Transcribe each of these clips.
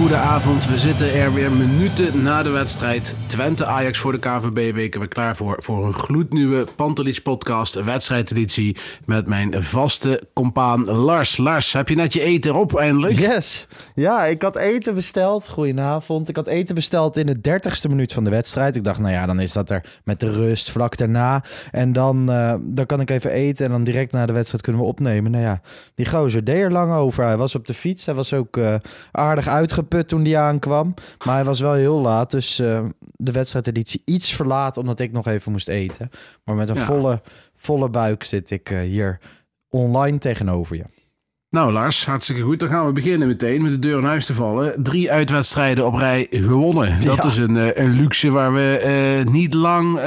Hele goede avond. We zitten er weer minuten na de wedstrijd. Twente Ajax voor de KVB-week. We klaar voor, voor een gloednieuwe Pantelich podcast, wedstrijdeditie met mijn vaste compaan Lars. Lars, heb je net je eten op eindelijk? Yes. Ja, ik had eten besteld. Goedenavond. Ik had eten besteld in de dertigste minuut van de wedstrijd. Ik dacht, nou ja, dan is dat er met de rust vlak daarna. En dan, eh, dan kan ik even eten en dan direct na de wedstrijd kunnen we opnemen. Nou ja, die gozer deed er lang over. Hij was op de fiets. Hij was ook eh, aardig uitgeput toen hij aankwam. Maar hij was wel heel laat. Dus eh, de wedstrijdeditie iets verlaat omdat ik nog even moest eten. Maar met een Ja. volle, volle buik zit ik eh, hier online tegenover je. Nou Lars, hartstikke goed. Dan gaan we beginnen meteen met de deur in huis te vallen. Drie uitwedstrijden op rij gewonnen. Dat Ja. is een, eh, een luxe waar we niet lang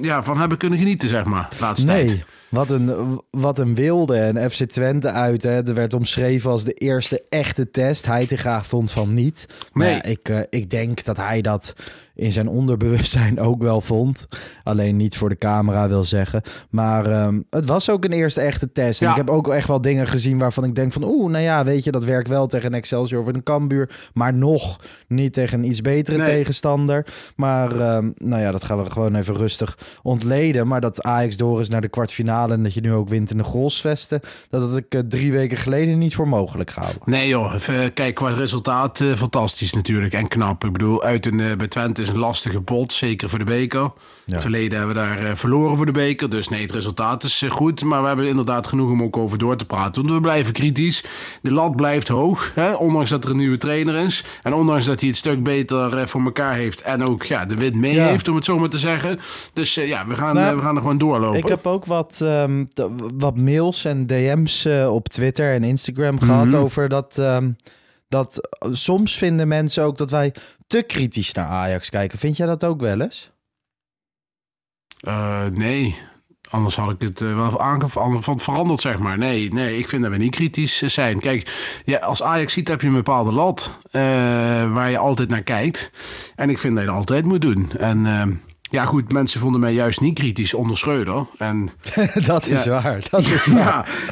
ja, van hebben kunnen genieten, zeg maar. Laatste Nee, tijd. Wat een, wat een wilde. En FC Twente uit. Hè. Er werd omschreven als de eerste echte test. Heitinga vond van niet. Maar Nee. ja, ik, eh, ik denk dat hij dat in zijn onderbewustzijn ook wel vond. Alleen niet voor de camera wil zeggen. Maar ehm, het was ook een eerste echte test. En Ja. ik heb ook echt wel dingen gezien waarvan ik denk van... Oeh, nou ja, weet je, dat werkt wel tegen een Excelsior of een Cambuur. Maar nog niet tegen een iets betere Nee. tegenstander. Maar ehm, nou ja, dat gaan we gewoon even rustig ontleden. Maar dat Ajax door is naar de kwartfinale... en dat je nu ook wint in de goalsvesten... dat had ik eh, drie weken geleden niet voor mogelijk gehouden. Nee joh, even, kijk qua resultaat eh, fantastisch natuurlijk en knap. Ik bedoel, uit een, eh, bij Twente is een lastige pot, zeker voor de beker. Verleden hebben we daar eh, verloren voor de beker, dus nee, het resultaat is eh, goed. Maar we hebben inderdaad genoeg om ook over door te praten. Want we blijven kritisch. De lat blijft hoog, hè? ondanks dat er een nieuwe trainer is. En ondanks dat hij het stuk beter eh, voor elkaar heeft en ook ja, de wind mee Ja. heeft, om het zo maar te zeggen. Dus ja, we gaan, Nou, we gaan er gewoon doorlopen. Ik heb ook wat, ehm, wat mails en DM's op Twitter en Instagram gehad Mhm. over dat, ehm, dat soms vinden mensen ook dat wij te kritisch naar Ajax kijken. Vind jij dat ook wel eens? Eh, nee. Anders had ik het eh, wel aangevallen van veranderd, zeg maar. Nee, nee, ik vind dat we niet kritisch eh, zijn. Kijk, ja, als Ajax ziet heb je een bepaalde lat eh, waar je altijd naar kijkt. En ik vind dat je dat altijd moet doen. En eh, ja, goed, mensen vonden mij juist niet kritisch onder Schreuder. En dat is Ja. waar. Dat is waar.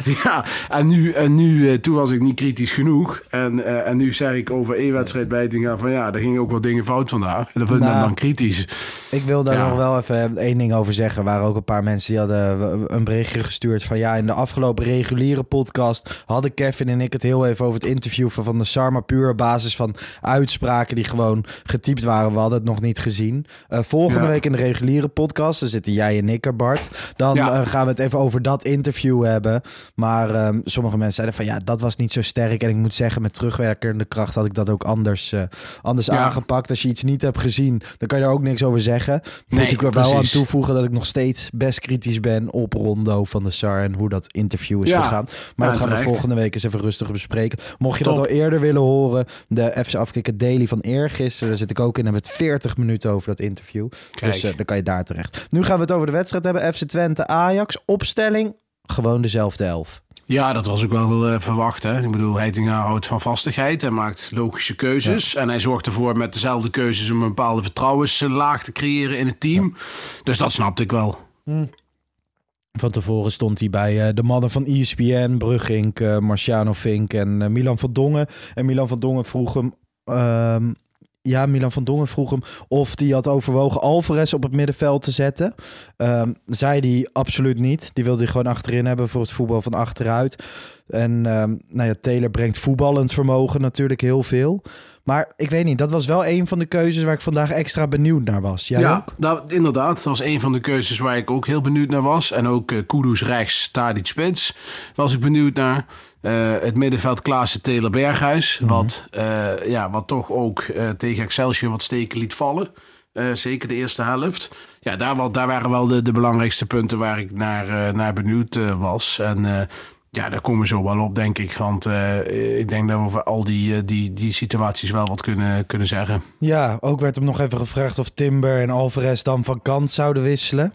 ja, ja, en nu, en nu eh, toen was ik niet kritisch genoeg. En, eh, en nu zeg ik over één wedstrijd bij Tinga van ja, daar gingen ook wel dingen fout vandaag. En dat vind ik Nou, dan kritisch. Ik wil daar Ja. nog wel even één ding over zeggen. Er waren ook een paar mensen die hadden een berichtje gestuurd van ja, in de afgelopen reguliere podcast hadden Kevin en ik het heel even over het interview van Van de Sarma puur op basis van uitspraken die gewoon getypt waren. We hadden het nog niet gezien. Eh, volgende week in de reguliere podcast, dan zitten jij en ik er Bart. Dan Ja. eh, gaan we het even over dat interview hebben. Maar ehm, sommige mensen zeiden van ja, dat was niet zo sterk. En ik moet zeggen, met terugwerkende kracht had ik dat ook anders, eh, anders Ja. aangepakt. Als je iets niet hebt gezien, dan kan je er ook niks over zeggen. Moet Nee, ik er wel aan toevoegen dat ik nog steeds best kritisch ben op Rondo van de Sar en hoe dat interview is Ja. gegaan. Maar dat gaan we volgende week eens even rustig bespreken. Mocht je Top. dat al eerder willen horen, de FC Afkikken Daily van eergisteren, daar zit ik ook in. Hebben we het 40 minuten over dat interview. Kijk. Dus eh, dan kan je daar terecht. Nu gaan we het over de wedstrijd hebben. FC Twente Ajax. Opstelling, gewoon dezelfde elf. Ja, dat was ook wel eh, verwacht. Hè? Ik bedoel, Heitinga houdt van vastigheid. Hij maakt logische keuzes. En hij zorgt ervoor met dezelfde keuzes een bepaalde vertrouwenslaag te creëren in het team. Dus dat snapte ik wel. Van tevoren stond hij bij eh, de mannen van ESPN, Brugink, Marciano Vink en Milan van Dongen. En Milan van Dongen vroeg hem... ehm, ja, Milan van Dongen vroeg hem of hij had overwogen Alvarez op het middenveld te zetten. Ehm, zei hij absoluut niet. Die wilde hij gewoon achterin hebben voor het voetbal van achteruit. En ehm, nou ja, Taylor brengt voetballend vermogen natuurlijk heel veel. Maar ik weet niet, dat was wel een van de keuzes waar ik vandaag extra benieuwd naar was. Jij ja, ook? dat, inderdaad. Dat was een van de keuzes waar ik ook heel benieuwd naar was. En ook uh, Kudus rechts, Tadic spits was ik benieuwd naar. Uh, het middenveld Klaassen, Taylor, Berghuis. Mhm. wat, uh, ja, wat toch ook tegen Excelsior wat steken liet vallen. zeker de eerste helft. Ja, daar, wel, daar waren wel de, de belangrijkste punten waar ik naar, naar benieuwd was. En ja, daar komen we zo wel op, denk ik. Want uh, ik denk dat we over al die, die, die situaties wel wat kunnen, kunnen zeggen. Ja, ook werd hem nog even gevraagd of Timber en Alvarez dan van kant zouden wisselen.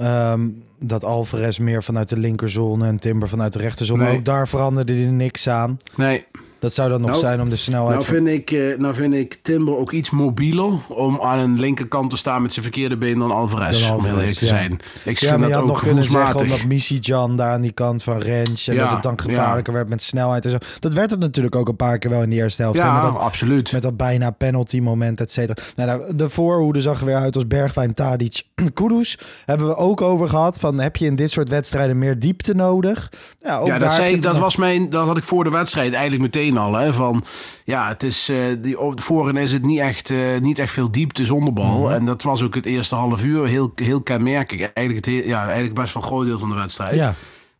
Um, dat Alvarez meer vanuit de linkerzone en Timber vanuit de rechterzone. Nee. Ook daar veranderde hij niks aan. Nee. Dat zou dan nog Nou, zijn om de snelheid... Nou vind, ik, uh, nou vind ik Timber ook iets mobieler om aan een linkerkant te staan met zijn verkeerde been dan Alvarez. Dan om heel eerlijk te zijn. Ik ja, vind dat had ook nog kunnen zeggen omdat Missy Jan daar aan die kant van Rens en Ja, dat het dan gevaarlijker werd met snelheid en zo. Dat werd het natuurlijk ook een paar keer wel in de eerste helft. Ja, met dat, absoluut. met dat bijna penalty moment, et cetera. Nou, de- de voorhoede zag er weer uit als Bergwijn, Tadic, Kudus. Hebben we ook over gehad van heb je in dit soort wedstrijden meer diepte nodig? Ja, ook dat, zei ik, dat, was mijn, dat had ik voor de wedstrijd eigenlijk meteen al. Hè, van, ja, het is, eh, die, op, voorin is het niet echt, eh, niet echt veel diepte zonder bal. Mhm. En dat was ook het eerste half uur heel, heel kenmerkend. Eigenlijk, het, ja, eigenlijk best wel een groot deel van de wedstrijd. Ja,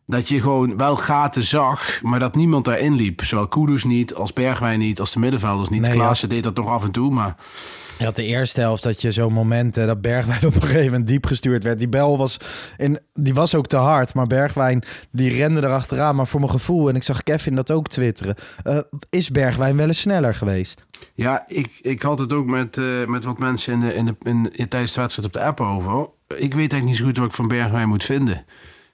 Dat je gewoon wel gaten zag, maar dat niemand daarin liep. Zowel Kudus niet, als Bergwijn niet, als de middenvelders niet. Nee, ja. Klaassen deed dat nog af en toe, maar... je had de eerste helft dat je zo'n momenten dat Bergwijn op een gegeven moment diep gestuurd werd. Die bel was, in, die was ook te hard, maar Bergwijn die rende erachteraan. Maar voor mijn gevoel, en ik zag Kevin dat ook twitteren, eh, is Bergwijn wel eens sneller geweest? Ja, ik, ik had het ook met, eh, met wat mensen in de, in de, in, in- tijdens de wedstrijd op de app over. Ik weet eigenlijk niet zo goed wat ik van Bergwijn moet vinden.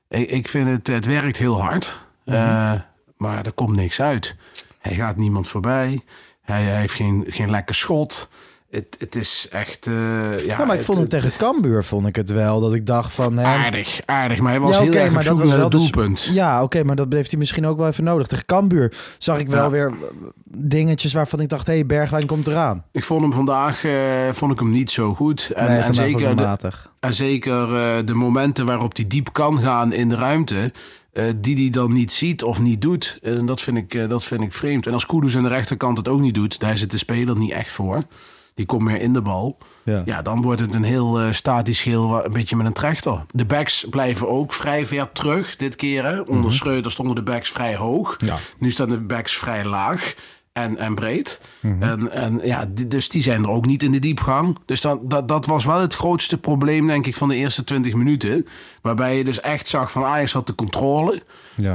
Ik, ik vind het, het werkt heel hard, eh, maar er komt niks uit. Hij gaat niemand voorbij. Hij, hij heeft geen, geen lekker schot. Het, het is echt... eh, ja, Ja, maar ik vond het tegen Cambuur vond ik het wel. Dat ik dacht van... hè, Aardig, aardig. Maar hij was ja, heel erg op zoek naar het doelpunt. Ja, oké, maar dat heeft hij misschien ook wel even nodig. Tegen Cambuur zag ik wel Ja. weer eh, dingetjes waarvan ik dacht... hé, hey, Bergwijn komt eraan. Ik vond hem vandaag eh, vond ik hem niet zo goed. En, nee, en zeker, de, matig. en zeker eh, de momenten waarop hij diep kan gaan in de ruimte... eh, die hij dan niet ziet of niet doet. En dat, vind ik, eh, dat vind ik vreemd. En als Kudus aan de rechterkant het ook niet doet... daar zit de speler niet echt voor. Die komt meer in de bal. Ja. Ja, dan wordt het een heel eh, statisch geel, een beetje met een trechter. De backs blijven ook vrij ver terug dit keer. Hè. Onder Schreuder stonden de backs vrij hoog. Ja. Nu staan de backs vrij laag en, en breed. En, en ja, die- dus die zijn er ook niet in de diepgang. Dus dat, dat, dat was wel het grootste probleem, denk ik, van de eerste 20 minuten. Waarbij je dus echt zag van Ajax had de controle. Ja.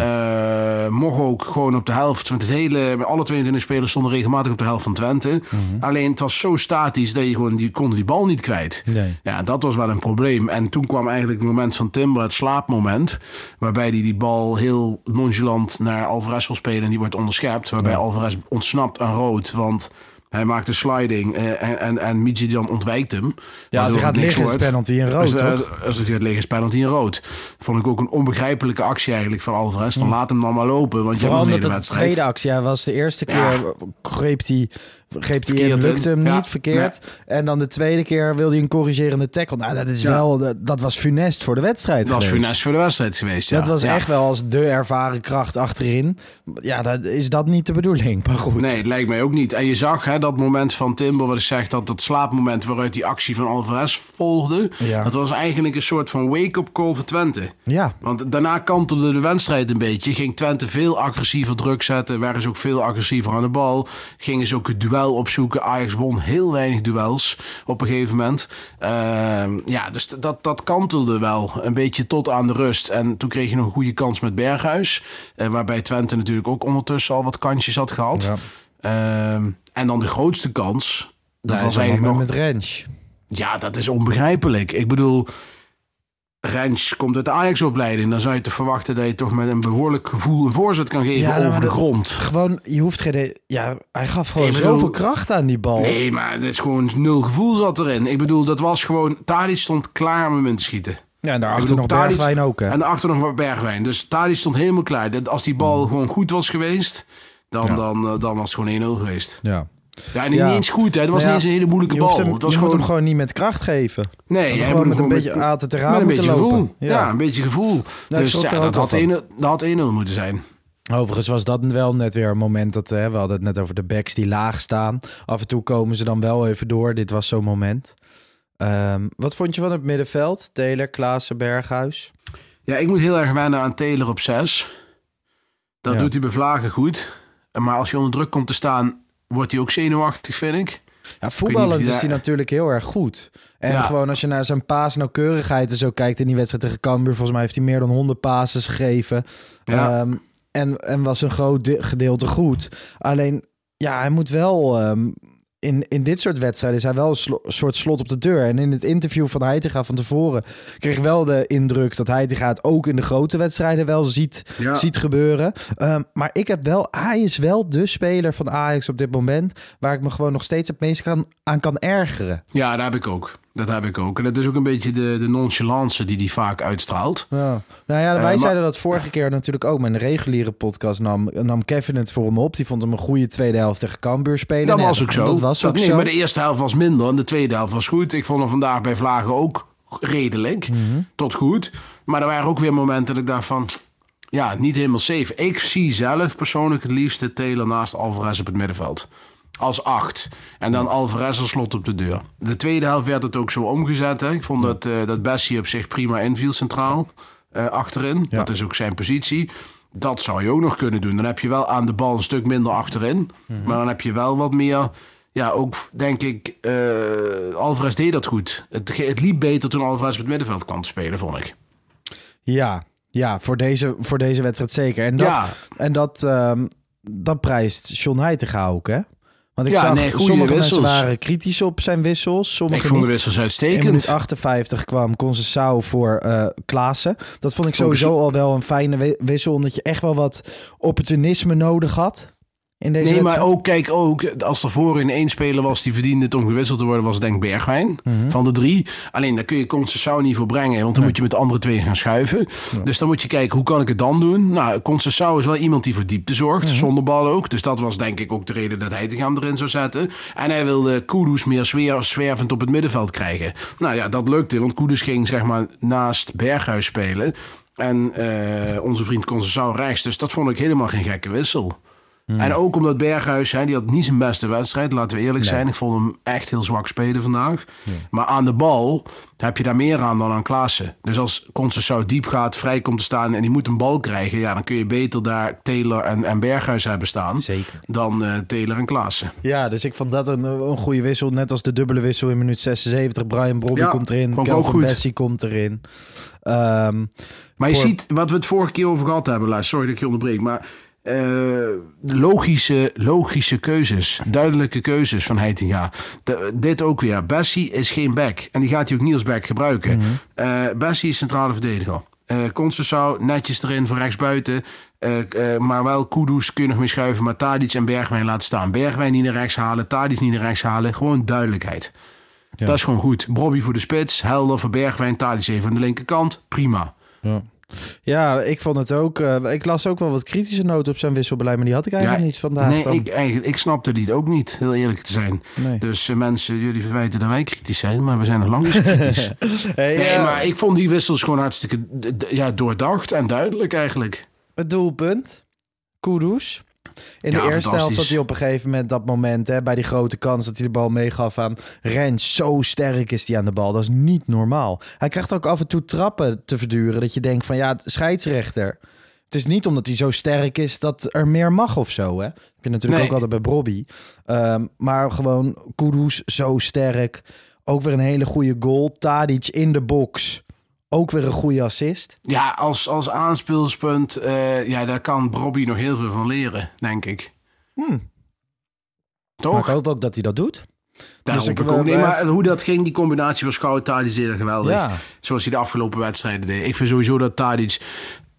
Eh, mocht ook gewoon op de helft. Want het hele, alle 22 spelers stonden regelmatig op de helft van Twente. Alleen het was zo statisch dat je gewoon die, konden die bal niet kwijt. Nee. Ja, dat was wel een probleem. En toen kwam eigenlijk het moment van Timber, het slaapmoment. Waarbij hij die bal heel nonchalant naar Alvarez wil spelen. En die wordt onderschept. Waarbij Alvarez ontsnapt aan rood. Want hij maakt een sliding eh, en, en, en ontwijkt hem. Ja, als waardoor hij gaat het niks liggen is penalty in rood, Als, eh, toch? als het gaat liggen is penalty in rood. Vond ik ook een onbegrijpelijke actie eigenlijk van Alvarez. Dan laat hem dan maar lopen, want je hebt een de hele wedstrijd. tweede actie ja, was de eerste Ja. keer greep hij, greep hij in, lukte hem Ja. niet, verkeerd. En dan de tweede keer wilde hij een corrigerende tackle. Nou, dat is Ja. wel, dat, was funest voor de wedstrijd Dat was funest voor de wedstrijd geweest. Ja. Dat was echt wel als de ervaren kracht achterin. Ja, dat, is dat niet de bedoeling, maar goed. Nee, het lijkt mij ook niet. En je zag hè, dat moment van Timber, wat ik zeg, dat, dat slaapmoment waaruit die actie van Alvarez volgde. Dat was eigenlijk een soort van wake-up call voor Twente. Ja, Want daarna kantelde de wedstrijd een beetje. Ging Twente veel agressiever druk zetten. Waren ze ook veel agressiever aan de bal. Gingen ze ook het duel opzoeken. Ajax won heel weinig duels op een gegeven moment. Ehm, ja, dus dat, dat kantelde wel een beetje tot aan de rust. En toen kreeg je nog een goede kans met Berghuis. eh, waarbij Twente natuurlijk ook ondertussen al wat kansjes had gehad. Ja. Ehm, en dan de grootste kans. Dat dat was eigenlijk nog met Rens. ja, dat is onbegrijpelijk. Ik bedoel, Rens komt uit de Ajax-opleiding. Dan zou je te verwachten dat je toch met een behoorlijk gevoel een voorzet kan geven Ja, nou, over de grond. Gewoon, je hoeft geen... Ja, hij gaf gewoon bedoel- zoveel kracht aan die bal. Nee, maar dit is gewoon nul gevoel zat erin. Ik bedoel, dat was gewoon... Tadic stond klaar om hem in te schieten. Ja, en daarachter bedoel, nog Tadic- Bergwijn ook, hè? En daarachter nog wat Bergwijn. Dus Tadic stond helemaal klaar. Dat- Als die bal gewoon goed was geweest... Dan, Ja. dan, eh, dan was het gewoon 1-0 geweest. Ja. Ja, en niet eens goed, hè. Dat was ja, niet eens een hele moeilijke Je, bal. hem, het was je gewoon... moet hem gewoon niet met kracht geven. Nee, Hij gewoon moet met een beetje eraan met een beetje lopen. gevoel. Ja. een beetje gevoel. Nou, dus ja, dat had. 1-0 dat had 1-0 moeten zijn. Overigens was dat wel net weer een moment dat hè, we hadden het net over de backs die laag staan. Af en toe komen ze dan wel even door. Dit was zo'n moment. Ehm, wat vond je van het middenveld? Taylor, Klaassen, Berghuis. Ja, ik moet heel erg wennen aan Taylor op 6. Dat doet hij bij Vlagen goed. Maar als je onder druk komt te staan, wordt hij ook zenuwachtig, vind ik. Ja, voetballend is daar- hij natuurlijk heel erg goed. En Ja. gewoon als je naar zijn paasnauwkeurigheid en zo kijkt in die wedstrijd tegen Cambuur, volgens mij heeft hij meer dan 100 passes gegeven. Ja. Ehm, en, en was een groot de- gedeelte goed. Alleen, ja, hij moet wel... ehm, in, in dit soort wedstrijden is hij wel een slo- soort slot op de deur. En in het interview van Heitinga van tevoren kreeg ik wel de indruk dat Heitinga het ook in de grote wedstrijden wel ziet, Ja. ziet gebeuren. Ehm, maar ik heb wel, hij is wel de speler van Ajax op dit moment waar ik me gewoon nog steeds het meest kan, aan kan ergeren. Ja, dat heb ik ook. Dat heb ik ook. En dat is ook een beetje de, de nonchalance die hij vaak uitstraalt. Ja. Nou ja, wij Eh, maar- zeiden dat vorige keer natuurlijk ook. Met een reguliere podcast nam, nam Kevin het voor hem op. Die vond hem een goede tweede helft tegen Cambuur spelen. Dat Nee, was ook zo. Dat was ook nee, zo. Maar de eerste helft was minder en de tweede helft was goed. Ik vond hem vandaag bij Vlagen ook redelijk. Mhm. Tot goed. Maar er waren ook weer momenten dat ik dacht van... Ja, niet helemaal safe. Ik zie zelf persoonlijk het liefste Taylor naast Alvarez op het middenveld. Als acht. En dan Alvarez als slot op de deur. De tweede helft werd het ook zo omgezet. Hè. Ik vond dat, eh dat Bessie op zich prima inviel centraal. eh, achterin. Dat is ook zijn positie. Dat zou je ook nog kunnen doen. Dan heb je wel aan de bal een stuk minder achterin. Maar dan heb je wel wat meer... Ja, ook denk ik... eh Alvarez deed dat goed. Het, het liep beter toen Alvarez op het middenveld kwam te spelen, vond ik. Ja, ja voor, deze, voor deze wedstrijd zeker. En dat, Ja. en dat, ehm, dat prijst John Heitinga ook, hè? Want ik Ja, zag, nee, goede sommige wissels. mensen waren kritisch op zijn wissels. Sommige Ik vond de wissels In uitstekend. minuut 58 kwam Concessao voor eh Klaassen. Dat vond ik sowieso al wel een fijne wi- wissel. Omdat je echt wel wat opportunisme nodig had in deze Nee, maar ook, kijk, ook als er voorin één speler was die verdiende het om gewisseld te worden, was denk ik Bergwijn Mhm. van de drie. Alleen daar kun je Concessao niet voor brengen, want dan moet je met de andere twee gaan schuiven. Dus dan moet je kijken, hoe kan ik het dan doen? Nou, Concessao is wel iemand die voor diepte zorgt, Mhm. zonder bal ook. Dus dat was denk ik ook de reden dat hij te gaan erin zou zetten. En hij wilde Kudus meer zwer, zwervend op het middenveld krijgen. Nou ja, dat lukte, want Kudus ging zeg maar naast Berghuis spelen. En eh, onze vriend Concessao rechts. Dus dat vond ik helemaal geen gekke wissel. En ook omdat Berghuis, hè, die had niet zijn beste wedstrijd, laten we eerlijk zijn. Ik vond hem echt heel zwak spelen vandaag. Maar aan de bal heb je daar meer aan dan aan Klaassen. Dus als Concessao diep gaat, vrij komt te staan en die moet een bal krijgen, ja, dan kun je beter daar Taylor en, en Berghuis hebben staan Zeker. dan eh Taylor en Klaassen. Ja, dus ik vond dat een, een goede wissel. Net als de dubbele wissel in minuut 76. Brian Brobby Ja, komt erin. Kelvin. Bessie komt erin. Ehm, Maar je Voor- ziet wat we het vorige keer over gehad hebben, Lars. Sorry dat ik je onderbreek. Maar eh, logische, logische keuzes. Duidelijke keuzes van Heitinga. De- dit ook weer. Bessie is geen back. En die gaat hij ook niet als back gebruiken. Eh Bessie is centrale verdediger. Eh Concessao netjes erin voor rechtsbuiten. Eh, eh, maar wel Kudus kun je nog mee schuiven. Maar Tadic en Bergwijn laten staan. Bergwijn niet naar rechts halen. Tadic niet naar rechts halen. Gewoon duidelijkheid. Ja. Dat is gewoon goed. Bobby voor de spits. Helder voor Bergwijn. Tadic even aan de linkerkant. Prima. ja. Ja, ik vond het ook. eh, ik las ook wel wat kritische noten op zijn wisselbeleid. Maar die had ik eigenlijk Ja, niet vandaag. Nee, dan. ik, eigenlijk, ik snapte die ook niet, heel eerlijk te zijn. Nee. Dus eh, mensen, jullie verwijten dat wij kritisch zijn, maar we zijn nog lang niet kritisch. Hey, nee, maar ik vond die wissels gewoon hartstikke ja, doordacht en duidelijk eigenlijk. Het doelpunt. Kudus. In Ja, de eerste helft had hij op een gegeven moment dat moment... Hè, bij die grote kans dat hij de bal meegaf aan Rens. Zo sterk is hij aan de bal. Dat is niet normaal. Hij krijgt ook af en toe trappen te verduren. Dat je denkt van ja, scheidsrechter. Het is niet omdat hij zo sterk is dat er meer mag of zo. Hè? heb je natuurlijk Nee. ook altijd bij Bobby. Ehm, maar gewoon Kudus zo sterk. Ook weer een hele goede goal. Tadic in de box. Ook weer een goede assist. Ja, als, als aanspeelspunt, eh, ja, daar kan Bobby nog heel veel van leren, denk ik. Hmm. Toch? Maar ik hoop ook dat hij dat doet. Daar Dus ik ook. Nee, maar hoe dat ging, die combinatie was Schouw Tadic dat geweldig. Ja. Zoals hij de afgelopen wedstrijden deed. Ik vind sowieso dat Tadic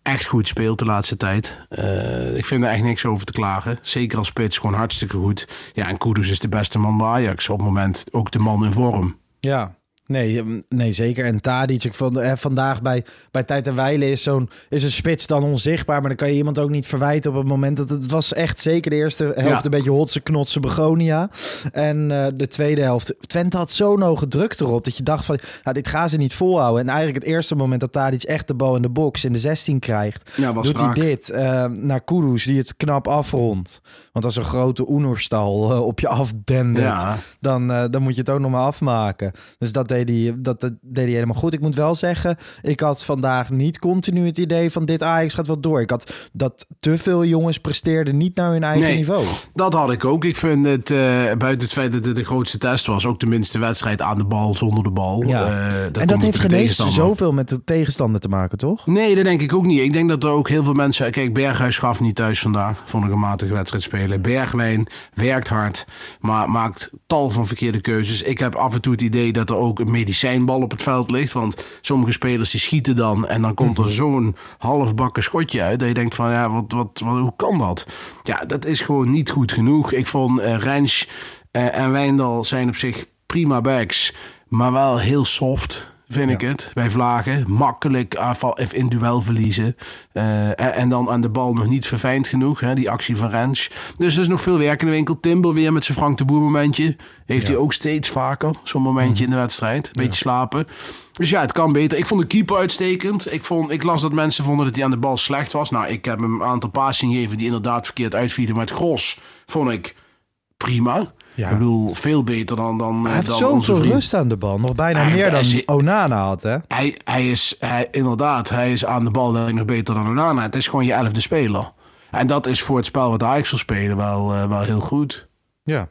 echt goed speelt de laatste tijd. Eh, ik vind er echt niks over te klagen. Zeker als spits, gewoon hartstikke goed. Ja, en Kudus is de beste man bij Ajax op het moment. Ook de man in vorm. Ja, Nee, mm, nee, zeker. En Tadic, ik vond eh, vandaag bij, bij Tijd en Weilen is zo'n is een spits dan onzichtbaar. Maar dan kan je iemand ook niet verwijten op het moment dat het was echt zeker de eerste helft Ja. een beetje hotse knotse begonia. En eh, de tweede helft, Twente had zo'n hoge druk erop dat je dacht van, ja, dit gaan ze niet volhouden. En eigenlijk het eerste moment dat Tadic echt de bal in de box in de 16 krijgt, Ja, doet hij dit eh, naar Kudus die het knap afrondt. Want als een grote Oenerstal eh, op je afdendert, Ja. dan, eh, dan moet je het ook nog maar afmaken. Dus dat deed, hij, dat, dat deed hij helemaal goed. Ik moet wel zeggen, ik had vandaag niet continu het idee van dit Ajax gaat wel door. Ik had dat te veel jongens presteerden niet naar hun eigen Nee. niveau. Dat had ik ook. Ik vind het, eh, buiten het feit dat het de grootste test was, ook de minste wedstrijd aan de bal, zonder de bal. Ja. Eh, en dat heeft geen eens zoveel met de tegenstander te maken, toch? Nee, dat denk ik ook niet. Ik denk dat er ook heel veel mensen... Kijk, Berghuis gaf niet thuis vandaag. Vond ik een matige wedstrijd spelen. Bergwijn werkt hard, maar maakt tal van verkeerde keuzes. Ik heb af en toe het idee dat er ook een medicijnbal op het veld ligt. Want sommige spelers die schieten dan... en dan komt er zo'n halfbakken schotje uit... dat je denkt van, ja, wat, wat, wat, hoe kan dat? Ja, dat is gewoon niet goed genoeg. Ik vond eh Rens eh, en Wijndal zijn op zich prima backs... maar wel heel soft vind ik het. Bij Vlagen. Makkelijk aanval, in duel verliezen. Eh, en, dan aan de bal nog niet verfijnd genoeg. Hè, die actie van Rens. Dus er is nog veel werk in de winkel. Timber weer met zijn Frank de Boer momentje. Heeft hij ook steeds vaker. Zo'n momentje in de wedstrijd. Beetje slapen. Dus ja, het kan beter. Ik vond de keeper uitstekend. Ik, vond, ik las dat mensen vonden dat hij aan de bal slecht was. Nou, ik heb hem een aantal passingen gegeven die inderdaad verkeerd uitvielen. Maar het gros vond ik prima. Ja. Ik bedoel, veel beter dan, dan, Hij heeft dan onze zoveel vriend. rust aan de bal. Nog bijna Hij meer dan Onana had, hè? Hij, hij is hij, inderdaad, hij is aan de bal nog beter dan Onana. Het is gewoon je elfde speler. En dat is voor het spel wat Ajax wil spelen wel, eh, wel heel goed. Ja.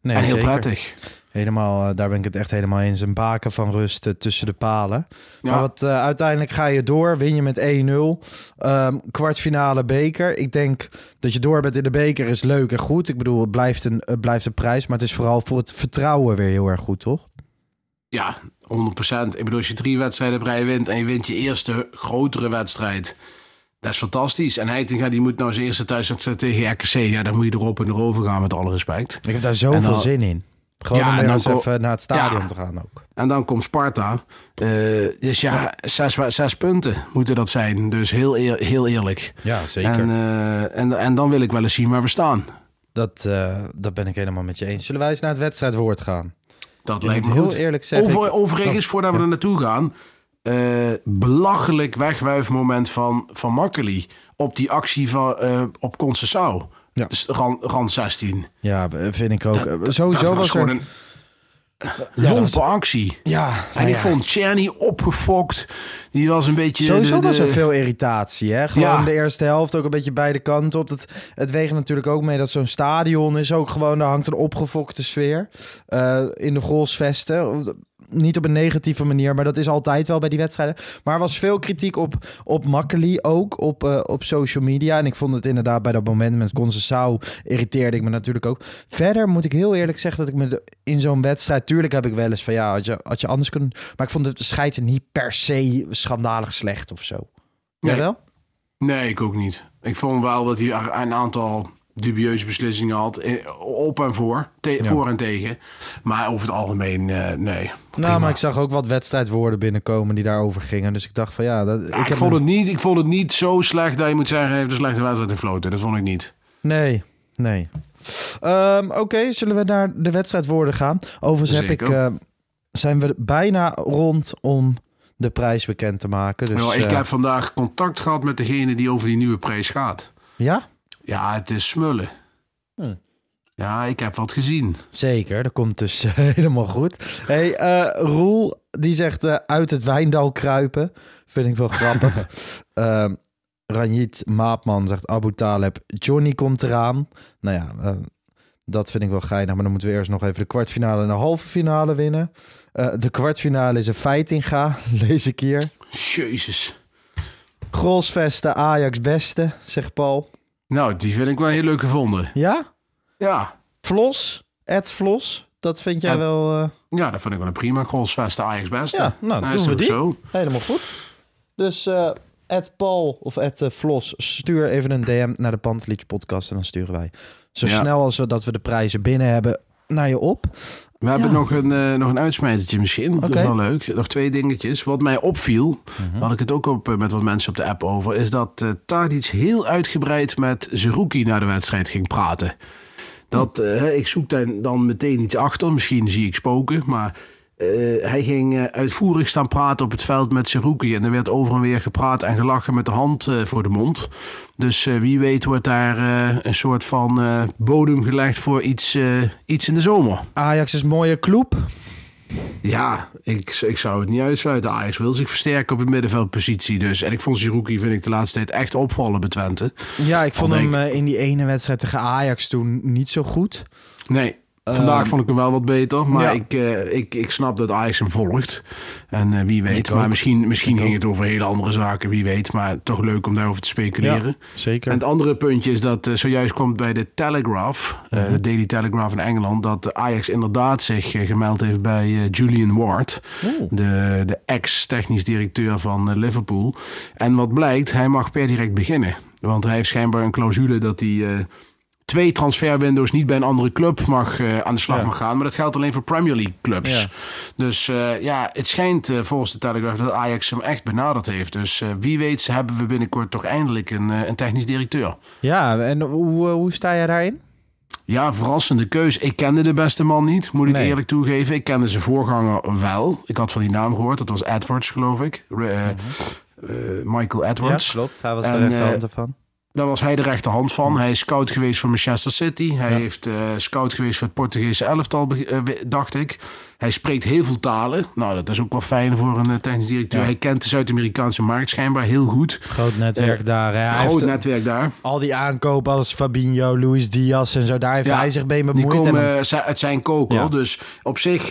Nee, en heel zeker. prettig. Helemaal, eh, daar ben ik het echt helemaal in. Zijn baken van rust eh, tussen de palen. Ja. Maar wat, eh, uiteindelijk ga je door, win je met 1-0. Ehm, kwartfinale beker. Ik denk dat je door bent in de beker is leuk en goed. Ik bedoel, het blijft een, het blijft een prijs. Maar het is vooral voor het vertrouwen weer heel erg goed, toch? Ja, 100%. Ik bedoel, als je drie wedstrijden op rij wint en je wint je eerste grotere wedstrijd. Dat is fantastisch. En Heitinga die moet nou zijn eerste thuiswedstrijd tegen RKC. Ja, dan moet je erop en erover gaan met alle respect. Ik heb daar zoveel dan- zin in. Gewoon Ja, om en dan eens even naar het stadion Ja. te gaan ook. En dan komt Sparta. Eh, dus ja, zes, zes punten moeten dat zijn. Dus heel, eer- heel eerlijk. Ja, zeker. En, eh, en, en dan wil ik wel eens zien waar we staan. dat, eh, dat ben ik helemaal met je eens. Zullen wij eens naar het wedstrijdwoord gaan? Dat lijkt me heel goed. eerlijk zeggen... Over, overigens, voordat we er naartoe gaan. belachelijk wegwuifmoment van, van Makkeli. Op die actie van, op Concessao. Ja. Dus rand 16. Ja, vind ik ook. Dat- Eh, dat Sowieso was, was, gewoon er... een dat lompe was- actie. Ja, En nou ik ja. vond Czerny opgefokt. Die was een beetje... Sowieso de- was er veel irritatie. Hè? Gewoon Ja. de eerste helft ook een beetje beide kanten op. Het, het weegt natuurlijk ook mee dat zo'n stadion is ook gewoon... Daar hangt een opgefokte sfeer eh, in de goalsvesten. Niet op een negatieve manier, maar dat is altijd wel bij die wedstrijden. Maar er was veel kritiek op, op Makkeli ook op, eh, op social media. En ik vond het inderdaad bij dat moment met Concessao irriteerde ik me natuurlijk ook. Verder moet ik heel eerlijk zeggen dat ik me de- in zo'n wedstrijd... Tuurlijk heb ik wel eens van ja, had je, had je anders kunnen... Maar ik vond het scheiden niet per se schandalig slecht of zo. Jij Nee. wel? Nee, ik ook niet. Ik vond wel dat hij een aantal dubieuze beslissingen had. eh, Op en voor. Te- Ja. Voor en tegen. Maar over het algemeen, eh, nee. Nou, maar ik zag ook wat wedstrijdwoorden binnenkomen die daarover gingen. Dus ik dacht van ja... Dat, Ja, ik, heb vond een- het niet, ik vond het niet zo slecht dat je moet zeggen... hij heeft een slechte wedstrijd gefloten. Dat vond ik niet. Nee, nee. Ehm, Oké, zullen we naar de wedstrijdwoorden gaan? Overigens heb ik, eh, zijn we bijna rond om de prijs bekend te maken. Dus, Nou, ik heb vandaag contact gehad met degene die over die nieuwe prijs gaat. Ja, Ja, het is smullen. Hm. Ja, ik heb wat gezien. zeker. Dat komt dus eh, helemaal goed. Hey, eh, Roel, die zegt eh, uit het wijndal kruipen. Vind ik wel grappig. Ehm Ranjit Maapman zegt Abu Taleb, Johnny komt eraan. Nou ja, dat vind ik wel geinig. Maar dan moeten we eerst nog even de kwartfinale en de halve finale winnen. De kwartfinale is een feitinga, lees ik hier. Jezus. Grolsvesten, Ajax beste, zegt Paul. Nou, die vind ik wel heel leuk gevonden. Ja? Ja. Vlos, Ed Vlos, dat vind jij wel eh, Ja, dat vind ik wel een prima. Goalsvesten Ajax beste. Ja, nou, is doen we die. zo. helemaal goed. Dus eh Ed Paul of Ed eh, Vlos, stuur even een DM naar de Pantelietje podcast en dan sturen wij zo Ja. snel als we dat we de prijzen binnen hebben naar je op. We hebben nog een, eh, nog een uitsmijtertje misschien. Dat is wel leuk. Nog twee dingetjes. Wat mij opviel, Mhm. had ik het ook op, eh, met wat mensen op de app over, is dat eh Tadic heel uitgebreid met Zerouki naar de wedstrijd ging praten. Dat, eh, ik zoek daar dan meteen iets achter. Misschien zie ik spoken, maar eh, hij ging eh, uitvoerig staan praten op het veld met Zerouki. En er werd over en weer gepraat en gelachen met de hand eh, voor de mond. Dus wie weet wordt daar een soort van bodem gelegd voor iets, iets in de zomer. Ajax is een mooie club. Ja, ik, ik zou het niet uitsluiten. Ajax wil zich versterken op de middenveldpositie. Dus. En ik vond Zerouki vind ik de laatste tijd echt opvallen bij Twente. Ja, ik vond hem in die ene wedstrijd tegen Ajax toen niet zo goed. Nee, vandaag Ehm, vond ik hem wel wat beter. Maar ja. ik, eh, ik, ik snap dat Ajax hem volgt. En eh, wie weet. Ik ook. Maar misschien, misschien Ik ging ook. het over hele andere zaken. Wie weet. Maar toch leuk om daarover te speculeren. Zeker. En het andere puntje is dat eh, zojuist komt bij de Telegraph, Mhm. de Daily Telegraph in Engeland, dat Ajax inderdaad zich gemeld heeft bij Julian Ward, de, de ex-technisch directeur van Liverpool. En wat blijkt, hij mag per direct beginnen. Want hij heeft schijnbaar een clausule dat hij twee transferwindows niet bij een andere club mag, eh, aan de slag Ja. mag gaan. Maar dat geldt alleen voor Premier League clubs. Ja. Dus eh, ja, het schijnt eh, volgens de Telegraph dat Ajax hem echt benaderd heeft. Dus wie weet hebben we binnenkort toch eindelijk een, een technisch directeur. Ja, en hoe, hoe sta jij daarin? Ja, verrassende keus. Ik kende de beste man niet, moet ik Nee. eerlijk toegeven. Ik kende zijn voorganger wel. Ik had van die naam gehoord. Dat was Edwards, geloof ik. Eh, Michael Edwards. klopt. Hij was En, de rechterhand ervan. Daar was hij de rechterhand van. Hij is scout geweest voor Manchester City. Hij Ja. heeft eh, scout geweest voor het Portugese elftal, eh, dacht ik. Hij spreekt heel veel talen. Nou, dat is ook wel fijn voor een eh, technisch directeur. Ja. Hij kent de Zuid-Amerikaanse markt schijnlijk heel goed. Groot netwerk daar. Groot netwerk daar. al die aankopen als Fabinho, Luis Diaz en zo. Daar heeft hij zich mee Die bemoeid. en komen uit zijn kokel. Dus op zich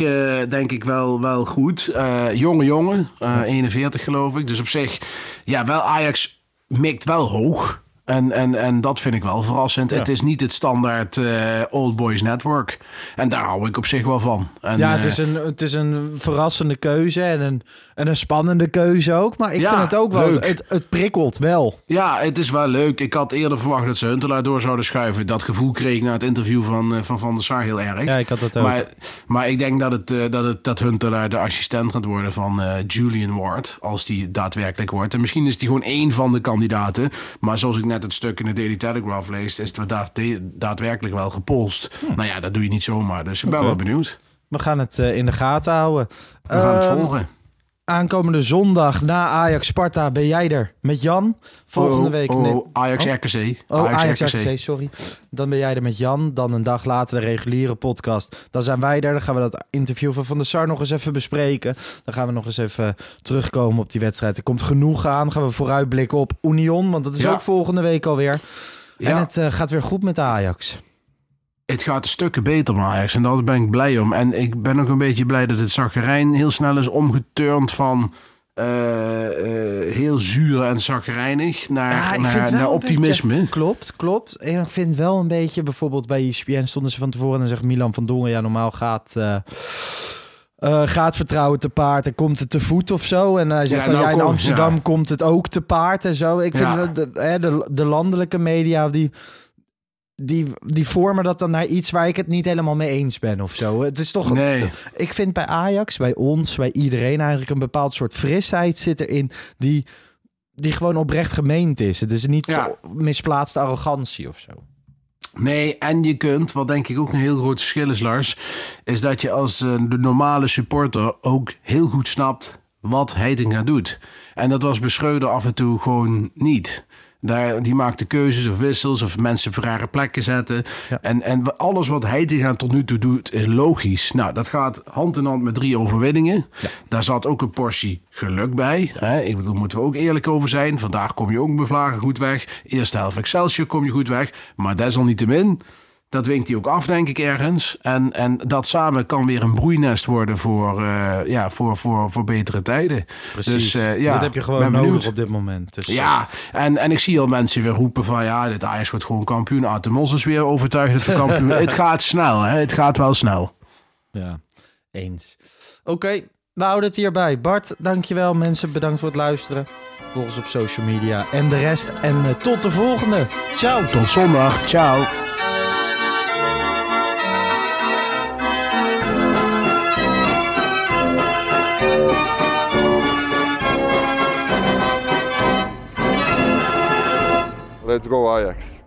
denk ik wel, wel goed. Jonge jongen, eh, 41 geloof ik. Dus op zich, ja, wel Ajax mikt wel hoog. En, en, en dat vind ik wel verrassend. Ja. Het is niet het standaard eh, Old Boys Network. En daar hou ik op zich wel van. En, ja, het eh, is, een, het is een verrassende keuze en een, en een spannende keuze ook. Maar ik Ja, vind het ook wel, leuk. het, het prikkelt wel. Ja, het is wel leuk. Ik had eerder verwacht dat ze Huntelaar door zouden schuiven. Dat gevoel kreeg ik na het interview van eh, Van, van der Sar heel erg. Ja, ik had dat ook. Maar, maar ik denk dat, het, dat, het, dat Huntelaar de assistent gaat worden van Julian Ward. Als die daadwerkelijk wordt. En misschien is die gewoon één van de kandidaten. Maar zoals ik net het stuk in de Daily Telegraph lees, is het daad- daadwerkelijk wel gepolst. Nou ja, dat doe je niet zomaar. Dus ik ben wel benieuwd. We gaan het eh, in de gaten houden. We gaan het Ehm, volgen. Aankomende zondag na Ajax Sparta ben jij er met Jan. Volgende Oh, week. oh, nee. Ajax Oh. RKC. Oh, Ajax, RKC, sorry. Dan ben jij er met Jan. Dan een dag later de reguliere podcast. Dan zijn wij er. Dan gaan we dat interview van Van der Sar nog eens even bespreken. Dan gaan we nog eens even terugkomen op die wedstrijd. Er komt genoeg aan. gaan we vooruitblikken op Union. Want dat is Ja. ook volgende week alweer. Ja. En het eh, gaat weer goed met Ajax. Het gaat een stukken beter met Ajax en daar ben ik blij om. En ik ben ook een beetje blij dat het zagrijn heel snel is omgeturnd van eh, eh, heel zuur en zagrijnig naar, Ja, naar, optimisme. beetje- klopt, klopt. En ik vind wel een beetje, bijvoorbeeld bij ESPN stonden ze van tevoren en zegt Milan van Dongen, ja normaal gaat... eh, gaat vertrouwen te paard en komt het te voet of zo. En hij zegt Ja, dan, nou ja, in Amsterdam ja. komt het ook te paard en zo. Ik vind dat de, de landelijke media, die, die, die vormen dat dan naar iets waar ik het niet helemaal mee eens ben of zo. Het is toch... Nee. Ik vind bij Ajax, bij ons, bij iedereen eigenlijk een bepaald soort frisheid zit erin die, die gewoon oprecht gemeend is. Het is niet Ja. misplaatste arrogantie of zo. Nee, en je kunt, wat denk ik ook een heel groot verschil is, Lars, is dat je als eh, de normale supporter ook heel goed snapt wat Heitinga doet. En dat was Beschreuder af en toe gewoon niet. Daar, die maakte keuzes of wissels of mensen op rare plekken zetten. Ja. En, en alles wat Heitinga tot nu toe doet is logisch. Nou, dat gaat hand in hand met drie overwinningen. Daar zat ook een portie geluk bij. Hè? Ik bedoel, moeten we ook eerlijk over zijn. Vandaag kom je ook bevlagen goed weg. Eerste helft Excelsior kom je goed weg. Maar desalniettemin, dat winkt hij ook af, denk ik, ergens. En, en dat samen kan weer een broeinest worden voor, eh, ja, voor, voor, voor betere tijden. Dus, eh, ja, dat heb je gewoon nodig op dit moment. Dus, Ja, en, en ik zie al mensen weer roepen van ja, dit Ajax wordt gewoon kampioen. Art de Mos is weer overtuigd dat we kampioen Het gaat snel, hè? het gaat wel snel. Ja, eens. Oké, we houden het hierbij. Bart, dankjewel. Mensen, bedankt voor het luisteren. Volg ons op social media en de rest. En eh, tot de volgende. Ciao. Tot zondag, ciao. Let's go Ajax.